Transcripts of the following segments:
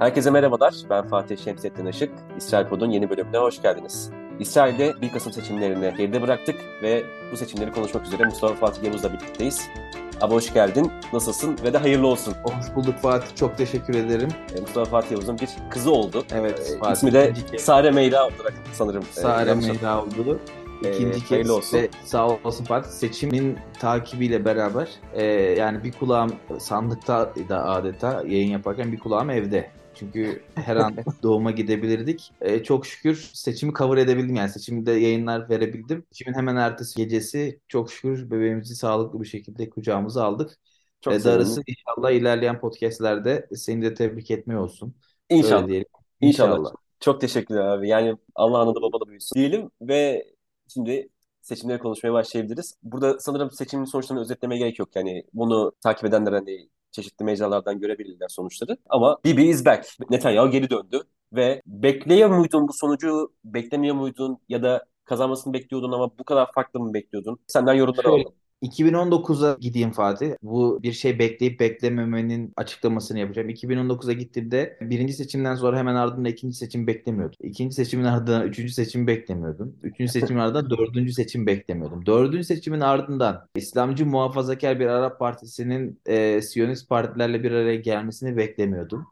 Herkese merhabalar. Ben Fatih Şemsettin Işık. İsrail Pod'un yeni bölümüne hoş geldiniz. İsrail'de 1 Kasım seçimlerini geride bıraktık ve bu seçimleri konuşmak üzere Mustafa Fatih Yavuz'la birlikteyiz. Abi hoş geldin. Nasılsın ve de hayırlı olsun. Hoş bulduk Fatih. Çok teşekkür ederim. E, Mustafa Fatih Yavuz'un bir kızı oldu. Evet. E, Fatih, İsmi de kez. Sare Meyra olarak sanırım. e, Sare Meyra oldu. Ee, İkinci kez hayırlı olsun. ve sağ olasın Fatih. Seçimin takibiyle beraber e, yani bir kulağım sandıkta da adeta yayın yaparken bir kulağım evde. Çünkü her an doğuma gidebilirdik. E, çok şükür seçimi cover edebildim yani seçimde yayınlar verebildim. Seçimin hemen ertesi gecesi çok şükür bebeğimizi sağlıklı bir şekilde kucağımıza aldık. Çok e, darısı inşallah ilerleyen podcastlerde seni de tebrik etmeye olsun. İnşallah. Diyelim. İnşallah. Çok teşekkürler abi. Yani Allah analı babalı büyüsün diyelim ve şimdi seçimleri konuşmaya başlayabiliriz. Burada sanırım seçimin sonuçlarını özetlemeye gerek yok. Yani bunu takip edenler hani çeşitli mecralardan görebilirler sonuçları. Ama Bibi is back. Netanyahu geri döndü ve bekliyor muydun bu sonucu, beklemiyor muydun ya da kazanmasını bekliyordun ama bu kadar farklı mı bekliyordun? Senden yorumları Şöyle, alalım. 2019'a gideyim Fatih. Bu bir şey bekleyip beklememenin açıklamasını yapacağım. 2019'a gittiğimde birinci seçimden sonra hemen ardından ikinci seçim beklemiyordum. İkinci seçimin ardından üçüncü seçim beklemiyordum. Üçüncü seçimin ardından dördüncü seçim beklemiyordum. Dördüncü seçimin ardından İslamcı muhafazakar bir Arap Partisi'nin e, Siyonist partilerle bir araya gelmesini beklemiyordum.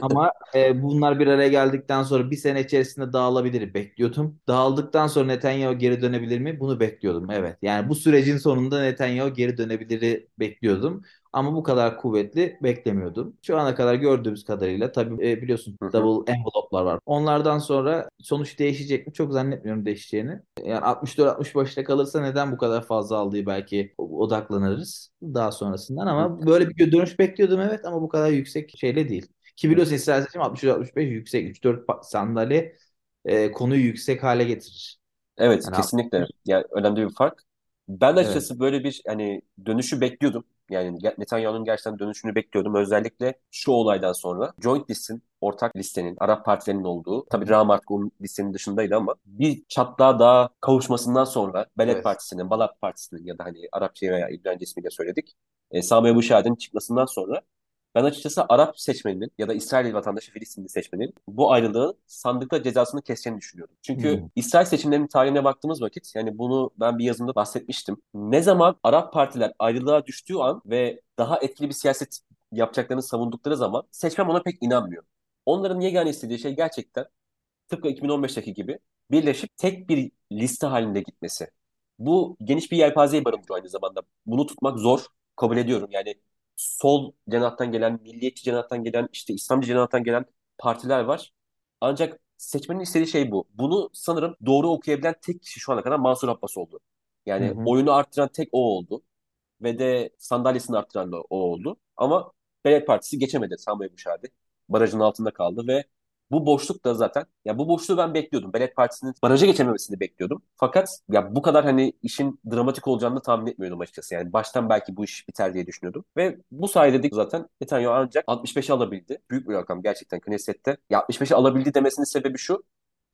Ama e, bunlar bir araya geldikten sonra bir sene içerisinde dağılabilir bekliyordum. Dağıldıktan sonra Netanyahu geri dönebilir mi? Bunu bekliyordum. Evet. Yani bu sürecin sonunda Netanyahu geri dönebiliri bekliyordum. Ama bu kadar kuvvetli beklemiyordum. Şu ana kadar gördüğümüz kadarıyla tabii e, biliyorsun double envelope'lar var. Onlardan sonra sonuç değişecek mi? Çok zannetmiyorum değişeceğini. Yani 64-65'te kalırsa neden bu kadar fazla aldığı belki odaklanırız daha sonrasından. Ama böyle bir dönüş bekliyordum evet ama bu kadar yüksek şeyle değil. Ki biliyorsun İsrail seçimi 63-65 yüksek. 3-4 pa- sandalye e, konuyu yüksek hale getirir. Evet, Yani kesinlikle. Yani önemli bir fark. Ben de evet. açıkçası böyle bir hani dönüşü bekliyordum. Yani Netanyahu'nun gerçekten dönüşünü bekliyordum. Özellikle şu olaydan sonra Joint List'in, ortak listenin, Arap partilerinin olduğu, tabii onun listenin dışındaydı ama bir çatlağa daha kavuşmasından sonra Belet Evet. Partisi'nin, Balat Partisi'nin ya da hani Arapça veya İbranice ismiyle söyledik. E, Sami Ebu Şahid'in çıkmasından sonra ben açıkçası Arap seçmeninin ya da İsrail vatandaşı Filistinli seçmenin bu ayrılığın sandıkta cezasını keseceğini düşünüyorum. Çünkü Hmm. İsrail seçimlerinin tarihine baktığımız vakit yani bunu ben bir yazımda bahsetmiştim. Ne zaman Arap partiler ayrılığa düştüğü an ve daha etkili bir siyaset yapacaklarını savundukları zaman seçmen ona pek inanmıyor. Onların yegane istediği şey gerçekten tıpkı 2015'teki gibi birleşip tek bir liste halinde gitmesi. Bu geniş bir yelpazeyi barındırıyor aynı zamanda. Bunu tutmak zor, kabul ediyorum. Yani sol cenahtan gelen, milliyetçi cenahtan gelen, işte İslamcı cenahtan gelen partiler var. Ancak seçmenin istediği şey bu. Bunu sanırım doğru okuyabilen tek kişi şu ana kadar Mansur Abbas oldu. Hı Yani hı. oyunu arttıran tek o oldu. Ve de sandalyesini arttıran da o oldu. Ama Belet Partisi geçemedi Sami Şadi. Barajın altında kaldı ve bu boşluk da zaten ya bu boşluğu ben bekliyordum. Belet Partisi'nin baraja geçememesini bekliyordum. Fakat ya bu kadar hani işin dramatik olacağını tahmin etmiyordum açıkçası. Yani baştan belki bu iş biter diye düşünüyordum. Ve bu sayede de zaten Netanyahu ancak 65'i alabildi. Büyük bir rakam gerçekten Knesset'te. Ya 65'i alabildi demesinin sebebi şu.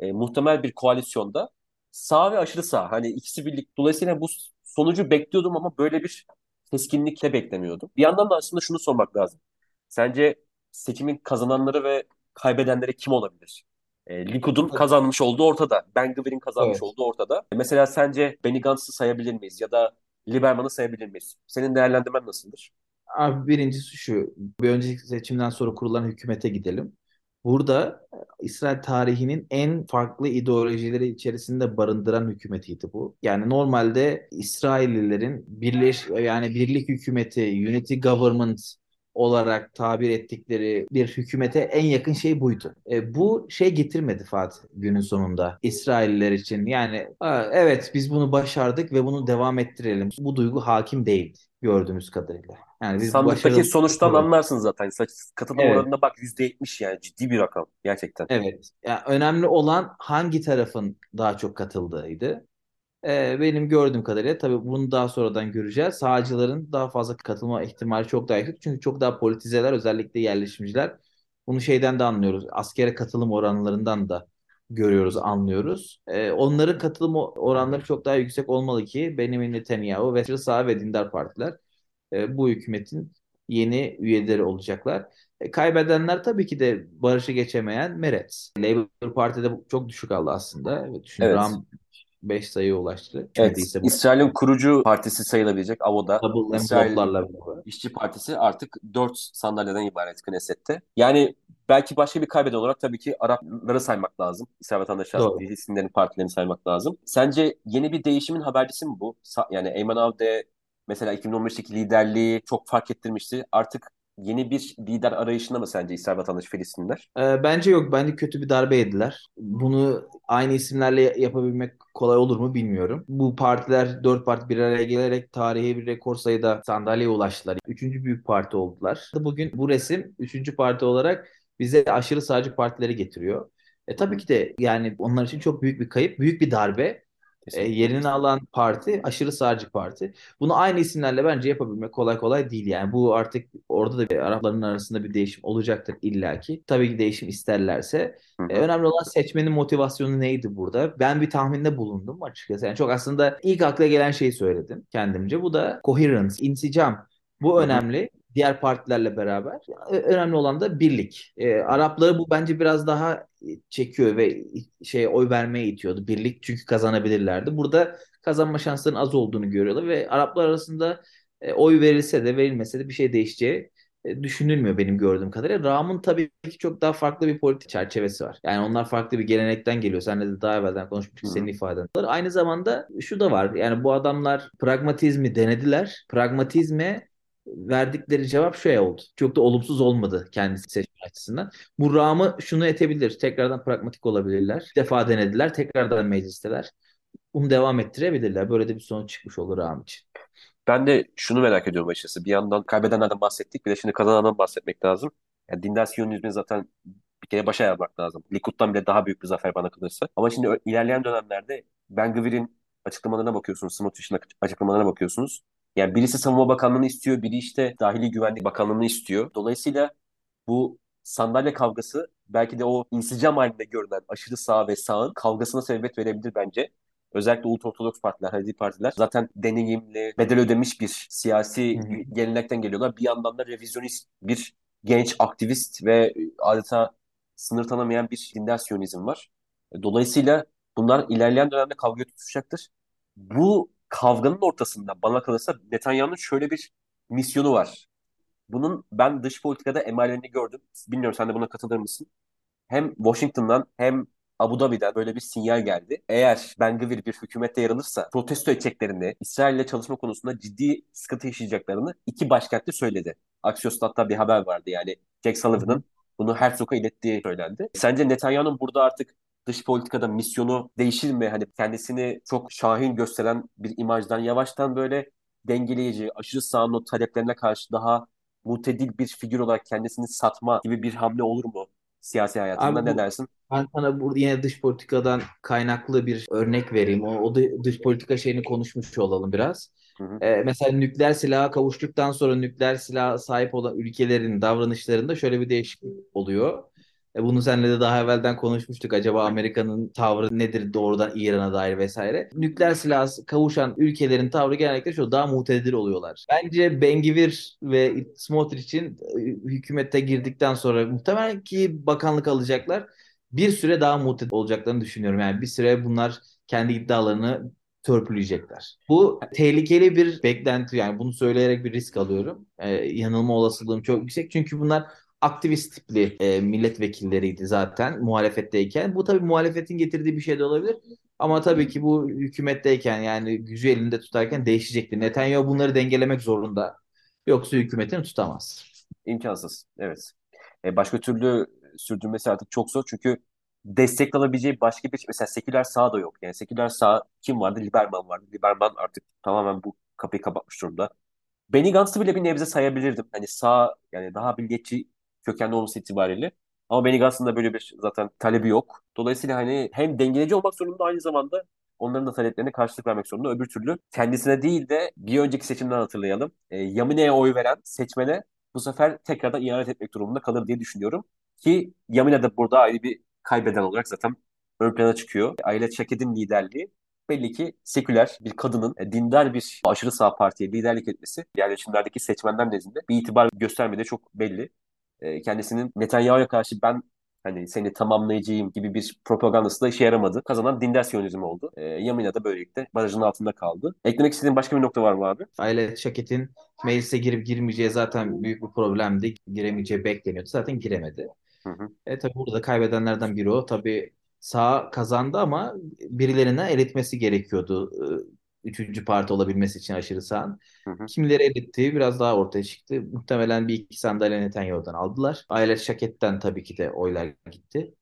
E, muhtemel bir koalisyonda sağ ve aşırı sağ. Hani ikisi birlik. Dolayısıyla bu sonucu bekliyordum ama böyle bir keskinlikle beklemiyordum. Bir yandan da aslında şunu sormak lazım. Sence seçimin kazananları ve kaybedenleri kim olabilir? E, Likud'un kazanmış olduğu ortada. Ben Gvir'in kazanmış Evet. olduğu ortada. E, mesela sence Benny Gantz'ı sayabilir miyiz? Ya da Lieberman'ı sayabilir miyiz? Senin değerlendirmen nasıldır? Abi birincisi şu. Bir önceki seçimden sonra kurulan hükümete gidelim. Burada İsrail tarihinin en farklı ideolojileri içerisinde barındıran hükümetiydi bu. Yani normalde İsraillilerin birleş yani birlik hükümeti, unity government olarak tabir ettikleri bir hükümete en yakın şey buydu. E, bu şey getirmedi Fatih günün sonunda İsrailliler için. Yani "Aa, evet biz bunu başardık ve bunu devam ettirelim. Bu duygu hakim değildi gördüğümüz kadarıyla. Yani biz Sandıktaki başarılı sonuçtan Evet. anlarsın zaten. Katılım Evet. oranına bak %70 yani ciddi bir rakam gerçekten. Evet. Yani önemli olan hangi tarafın daha çok katıldığıydı. Ee, benim gördüğüm kadarıyla tabii bunu daha sonradan göreceğiz. Sağcıların daha fazla katılma ihtimali çok daha yüksek. Çünkü çok daha politizeler özellikle yerleşimciler. Bunu şeyden de anlıyoruz. Askere katılım oranlarından da görüyoruz, anlıyoruz. Ee, onların katılım oranları çok daha yüksek olmalı ki Benjamin Netanyahu ve sağ ve dindar partiler e, bu hükümetin yeni üyeleri olacaklar. E, kaybedenler tabii ki de barışı geçemeyen Meretz. Labour Parti'de çok düşük aldı aslında. Evet, düşün Evet. Ram 5 sayıya ulaştı. Evet. Bu İsrail'in kurucu partisi sayılabilecek AVO'da İsrail. İşçi Partisi artık 4 sandalyeden ibaret Knesset'te. Yani belki başka bir kaybeden olarak tabii ki Arapları saymak lazım. İsrail vatandaşı isimlerin partilerini saymak lazım. Sence yeni bir değişimin habercisi mi bu? Yani Eyman Avde mesela 2015'teki liderliği çok fark ettirmişti. Artık yeni bir lider arayışında mı sence İsrail vatandaşı Filistinliler? Ee, bence yok. Bence kötü bir darbe yediler. Bunu aynı isimlerle yapabilmek kolay olur mu bilmiyorum. Bu partiler, dört parti bir araya gelerek tarihi bir rekor sayıda sandalyeye ulaştılar. Üçüncü büyük parti oldular. Bugün bu resim üçüncü parti olarak bize aşırı sağcı partileri getiriyor. E tabii ki de yani onlar için çok büyük bir kayıp, büyük bir darbe. E, yerini alan parti aşırı sağcı parti. Bunu aynı isimlerle bence yapabilmek kolay kolay değil yani. Bu artık orada da bir Arapların arasında bir değişim olacaktır illaki. Tabii ki değişim isterlerse. Hı E, önemli olan seçmenin motivasyonu neydi burada? Ben bir tahminde bulundum açıkçası. Yani çok aslında ilk akla gelen şeyi söyledim kendimce. Bu da coherence, insicam. Bu önemli. Diğer partilerle beraber. E, Önemli olan da birlik. E, Arapları bu bence biraz daha çekiyor ve şey oy vermeye itiyordu. Birlik çünkü kazanabilirlerdi. Burada kazanma şanslarının az olduğunu görüyorlar ve Araplar arasında e, oy verilse de verilmese de bir şey değişeceği e, düşünülmüyor benim gördüğüm kadarıyla. Ram'ın tabii ki çok daha farklı bir politik çerçevesi var. Yani onlar farklı bir gelenekten geliyor. Senle de daha evvelden konuşmuştuk Hı senin ifaden. Aynı zamanda şu da var. Yani bu adamlar pragmatizmi denediler. Pragmatizme verdikleri cevap şey oldu. Çok da olumsuz olmadı kendisi seçme açısından. Bu Ram'ı şunu etebilir. Tekrardan pragmatik olabilirler. Bir defa denediler. Tekrardan meclisteler. Bunu devam ettirebilirler. Böyle de bir sonuç çıkmış olur Ram için. Ben de şunu merak ediyorum açıkçası. Bir yandan kaybedenlerden bahsettik. Bir de şimdi kazanandan bahsetmek lazım. Yani dindar Siyonizmi zaten bir kere başa yazmak lazım. Likud'dan bile daha büyük bir zafer bana kalırsa. Ama şimdi ilerleyen dönemlerde Ben Gvir'in açıklamalarına bakıyorsunuz. Smotrich'in açıklamalarına bakıyorsunuz. Yani birisi Savunma Bakanlığı'nı istiyor. Biri işte Dahili Güvenlik Bakanlığı'nı istiyor. Dolayısıyla bu sandalye kavgası belki de o insicam halinde görünen aşırı sağ ve sağın kavgasına sebebiyet verebilir bence. Özellikle ultraortodoks partiler, Haredi partiler zaten deneyimli, bedel ödemiş bir siyasi hı. gelenekten geliyorlar. Bir yandan da revizyonist bir genç aktivist ve adeta sınır tanımayan bir dindar siyonizm var. Dolayısıyla bunlar ilerleyen dönemde kavga tutuşacaktır. Bu kavganın ortasında bana kalırsa Netanyahu'nun şöyle bir misyonu var. Bunun ben dış politikada emarelerini gördüm. Bilmiyorum sen de buna katılır mısın? Hem Washington'dan hem Abu Dhabi'den böyle bir sinyal geldi. Eğer Ben Gvir bir hükümette yer alırsa protesto edeceklerini, İsrail ile çalışma konusunda ciddi sıkıntı yaşayacaklarını iki başkentte söyledi. Axios'ta hatta bir haber vardı yani Jack. Sullivan'ın bunu Herzog'a ilettiği söylendi. Sence Netanyahu'nun burada artık dış politikada misyonu değişir mi? Hani kendisini çok şahin gösteren bir imajdan yavaştan böyle dengeleyici, aşırı sağın o taleplerine karşı daha mutedil bir figür olarak kendisini satma gibi bir hamle olur mu siyasi hayatında? Abi Ne bu dersin? ben sana burada yine dış politikadan kaynaklı bir örnek vereyim. O, o dış politika şeyini konuşmuş olalım biraz. Hı hı. Ee, mesela nükleer silaha kavuştuktan sonra nükleer silaha sahip olan ülkelerin davranışlarında şöyle bir değişiklik oluyor. E, bunu seninle de daha evvelden konuşmuştuk. Acaba Amerika'nın tavrı nedir doğrudan İran'a dair vesaire. Nükleer silaha kavuşan ülkelerin tavrı genellikle şu daha mutedir oluyorlar. Bence Ben-Gvir ve Smotrich'in e, hükümete girdikten sonra muhtemelen ki bakanlık alacaklar. Bir süre daha mutedir olacaklarını düşünüyorum. Yani bir süre bunlar kendi iddialarını törpüleyecekler. Bu tehlikeli bir beklenti yani bunu söyleyerek bir risk alıyorum. Ee, yanılma olasılığım çok yüksek çünkü bunlar aktivist tipli e, milletvekilleriydi zaten muhalefetteyken. Bu tabii muhalefetin getirdiği bir şey de olabilir. Ama tabii ki bu hükümetteyken yani gücü elinde tutarken değişecektir. Netanyahu bunları dengelemek zorunda. Yoksa hükümetini tutamaz. İmkansız. Evet. E, başka türlü sürdürmesi artık çok zor çünkü destek alabileceği başka bir mesela seküler sağ da yok. Yani seküler sağ kim vardı? Liberman vardı. Liberman artık tamamen bu kapıyı kapatmış durumda. Benny Gantz'ı bile bir nebze sayabilirdim. Hani sağ yani daha milliyetçi kökenli olması itibariyle. Ama Benny da böyle bir zaten talebi yok. Dolayısıyla hani hem dengeleyici olmak zorunda aynı zamanda onların da taleplerine karşılık vermek zorunda. Öbür türlü kendisine değil de bir önceki seçimden hatırlayalım. E, Yamine'ye oy veren seçmene bu sefer tekrardan ihanet etmek durumunda kalır diye düşünüyorum. Ki Yamine de burada ayrı bir kaybeden olarak zaten ön plana çıkıyor. Aile Çeked'in liderliği belli ki seküler bir kadının e, dindar bir aşırı sağ partiye liderlik etmesi yerleşimlerdeki seçmenler nezdinde bir itibar göstermediği çok belli. E, kendisinin Netanyahu'ya karşı ben hani seni tamamlayacağım gibi bir propagandası da işe yaramadı. Kazanan dindar siyonizm oldu. E, Yamina da böylelikle barajın altında kaldı. Eklemek istediğin başka bir nokta var mı abi? Aile Şaket'in meclise girip girmeyeceği zaten büyük bir problemdi. Giremeyeceği bekleniyordu. Zaten giremedi. Hı hı. E tabii burada kaybedenlerden biri o. Tabii sağ kazandı ama birilerine eritmesi gerekiyordu. Üçüncü parti olabilmesi için aşırı sağın. Hı hı. Kimileri biraz daha ortaya çıktı. Muhtemelen bir iki sandalye Netanyahu'dan aldılar. Aile Şaket'ten tabii ki de oylar gitti.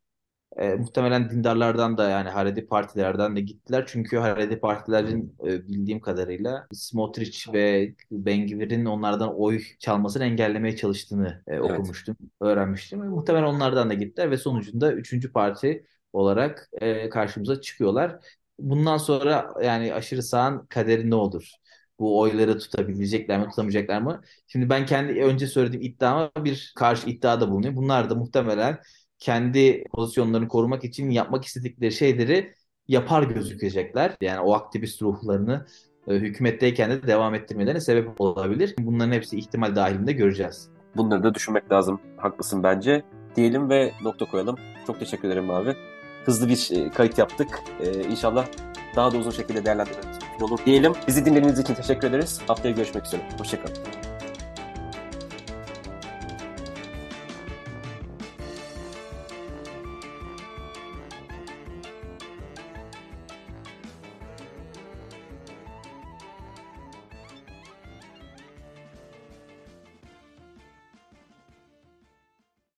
E, muhtemelen dindarlardan da yani Haredi partilerden de gittiler. Çünkü Haredi partilerin e, bildiğim kadarıyla Smotrich ve Ben-Gvir'in onlardan oy çalmasını engellemeye çalıştığını e, okumuştum, öğrenmiştim. E, muhtemelen onlardan da gittiler ve sonucunda üçüncü parti olarak e, karşımıza çıkıyorlar. Bundan sonra yani aşırı sağın kaderi ne olur? Bu oyları tutabilecekler mi, tutamayacaklar mı? Şimdi ben kendi önce söylediğim iddiama bir karşı iddiada bulunuyor. Bunlar da muhtemelen kendi pozisyonlarını korumak için yapmak istedikleri şeyleri yapar gözükecekler. Yani o aktivist ruhlarını e, hükümetteyken de devam ettirmelerine sebep olabilir. Bunların hepsi ihtimal dahilinde göreceğiz. Bunları da düşünmek lazım. Haklısın bence. Diyelim ve nokta koyalım. Çok teşekkür ederim abi. Hızlı bir e, kayıt yaptık. Ee, inşallah daha da uzun şekilde değerlendirmemiz olur diyelim. Bizi dinlediğiniz için teşekkür ederiz. Haftaya görüşmek üzere. Hoşçakalın.